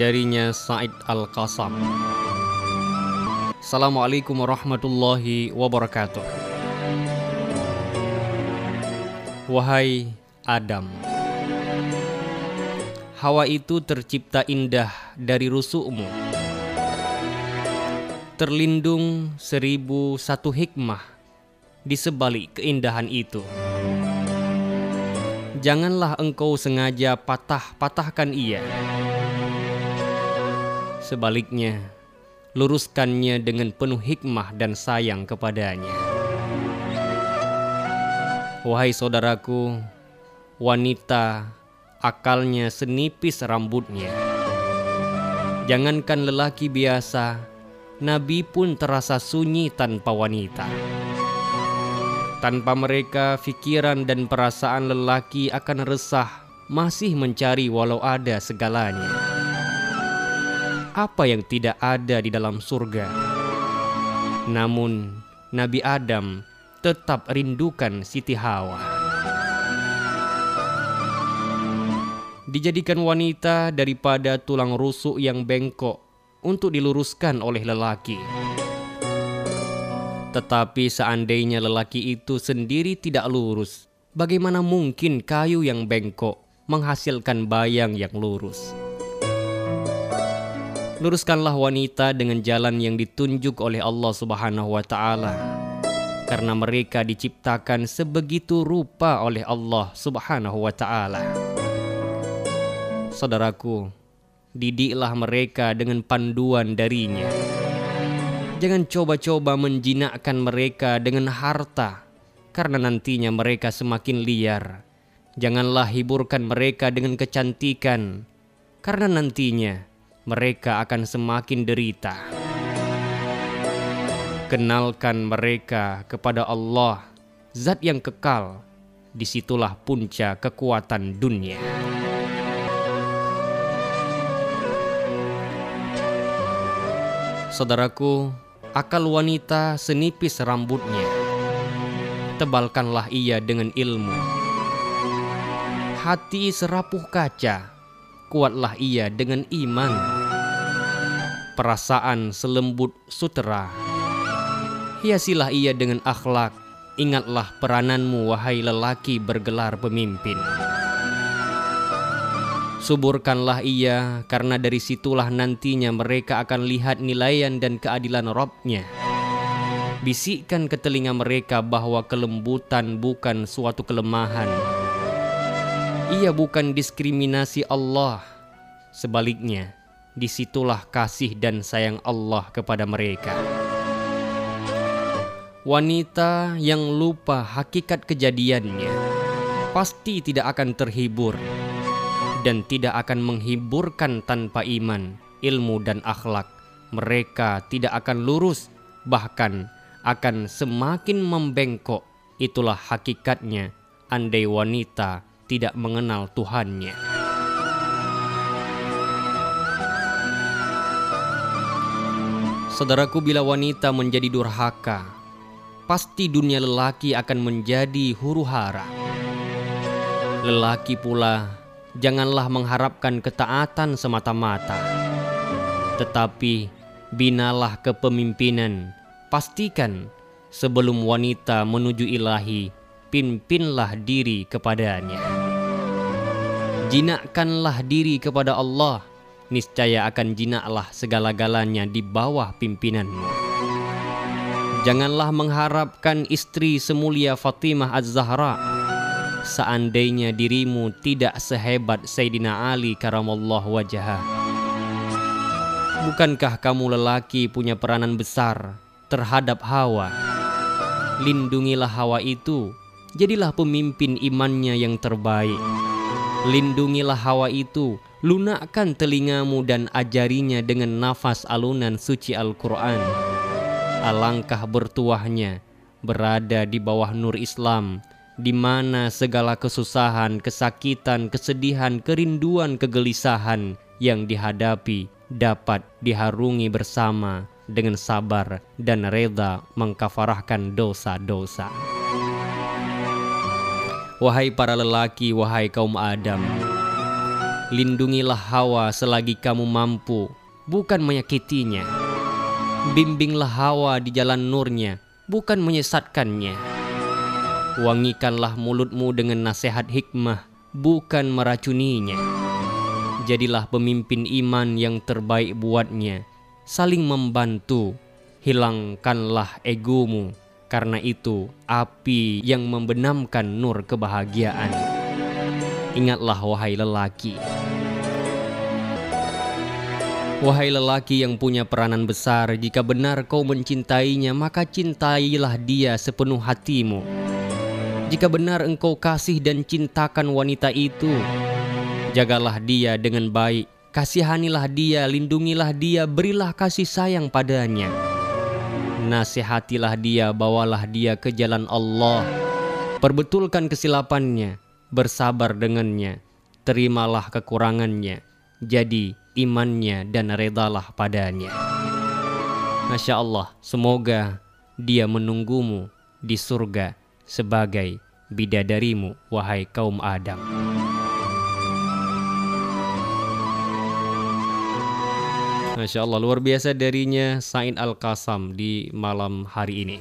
darinya Said Al-Qasam. Assalamualaikum warahmatullahi wabarakatuh. Wahai Adam, Hawa itu tercipta indah dari rusukmu. Terlindung seribu satu hikmah di sebalik keindahan itu. Janganlah engkau sengaja patah-patahkan ia. Sebaliknya, luruskannya dengan penuh hikmah dan sayang kepadanya. Wahai saudaraku, wanita akalnya senipis rambutnya. Jangankan lelaki biasa, Nabi pun terasa sunyi tanpa wanita. Tanpa mereka, pikiran dan perasaan lelaki akan resah, masih mencari walau ada segalanya. Apa yang tidak ada di dalam surga? Namun, Nabi Adam tetap rindukan Siti Hawa. Dijadikan wanita daripada tulang rusuk yang bengkok untuk diluruskan oleh lelaki. Tetapi seandainya lelaki itu sendiri tidak lurus, bagaimana mungkin kayu yang bengkok menghasilkan bayang yang lurus? Luruskanlah wanita dengan jalan yang ditunjuk oleh Allah Subhanahu wa taala. Karena mereka diciptakan sebegitu rupa oleh Allah Subhanahu wa taala. Saudaraku, didiklah mereka dengan panduan darinya. Jangan coba-coba menjinakkan mereka dengan harta, karena nantinya mereka semakin liar. Janganlah hiburkan mereka dengan kecantikan, karena nantinya mereka akan semakin derita. Kenalkan mereka kepada Allah, zat yang kekal. Di situlah punca kekuatan dunia. Saudaraku, akal wanita senipis rambutnya. Tebalkanlah ia dengan ilmu. Hati serapuh kaca, kuatlah ia dengan iman. Perasaan selembut sutera. Hiasilah ia dengan akhlak. Ingatlah perananmu wahai lelaki bergelar pemimpin. Suburkanlah ia, karena dari situlah nantinya mereka akan lihat nilaian dan keadilan Robnya. Bisikkan ke telinga mereka bahwa kelembutan bukan suatu kelemahan. Ia bukan diskriminasi Allah. Sebaliknya, di situlah kasih dan sayang Allah kepada mereka. Wanita yang lupa hakikat kejadiannya pasti tidak akan terhibur dan tidak akan menghiburkan tanpa iman, ilmu, dan akhlak. Mereka tidak akan lurus, bahkan akan semakin membengkok. Itulah hakikatnya, andai wanita tidak mengenal Tuhannya. Saudaraku, bila wanita menjadi durhaka, pasti dunia lelaki akan menjadi huru hara. Lelaki pula janganlah mengharapkan ketaatan semata-mata, tetapi binalah kepemimpinan. Pastikan sebelum wanita menuju ilahi, pimpinlah diri kepadanya. Jinakkanlah diri kepada Allah, niscaya akan jinaklah segala-galanya di bawah pimpinanmu. Janganlah mengharapkan istri semulia Fatimah Az-Zahra seandainya dirimu tidak sehebat Sayyidina Ali karamallah wajah. Bukankah kamu lelaki punya peranan besar terhadap Hawa? Lindungilah Hawa itu, jadilah pemimpin imannya yang terbaik. Lindungilah Hawa itu, lunakkan telingamu dan ajarinya dengan nafas alunan suci Al-Quran. Alangkah bertuahnya berada di bawah nur Islam di mana segala kesusahan, kesakitan, kesedihan, kerinduan, kegelisahan yang dihadapi dapat diharungi bersama dengan sabar dan reda mengkafarahkan dosa-dosa. Wahai para lelaki, wahai kaum Adam, Lindungilah Hawa selagi kamu mampu, bukan menyakitinya. Bimbinglah Hawa di jalan nurnya, bukan menyesatkannya. Wangikanlah mulutmu dengan nasihat hikmah, bukan meracuninya. Jadilah pemimpin iman yang terbaik buatnya, saling membantu. Hilangkanlah egomu, karena itu api yang membenamkan nur kebahagiaan. Ingatlah wahai lelaki. Wahai lelaki yang punya peranan besar, jika benar kau mencintainya, maka cintailah dia sepenuh hatimu. Jika benar engkau kasih dan cintakan wanita itu, jagalah dia dengan baik, kasihanilah dia, lindungilah dia, berilah kasih sayang padanya. Nasihatilah dia, bawalah dia ke jalan Allah. Perbetulkan kesilapannya, bersabar dengannya, terimalah kekurangannya. Jadi imannya dan redalah padanya. Masya Allah, semoga dia menunggumu di surga sebagai bidadarimu, wahai kaum Adam. Masya Allah, luar biasa darinya Said Al-Qasam di malam hari ini.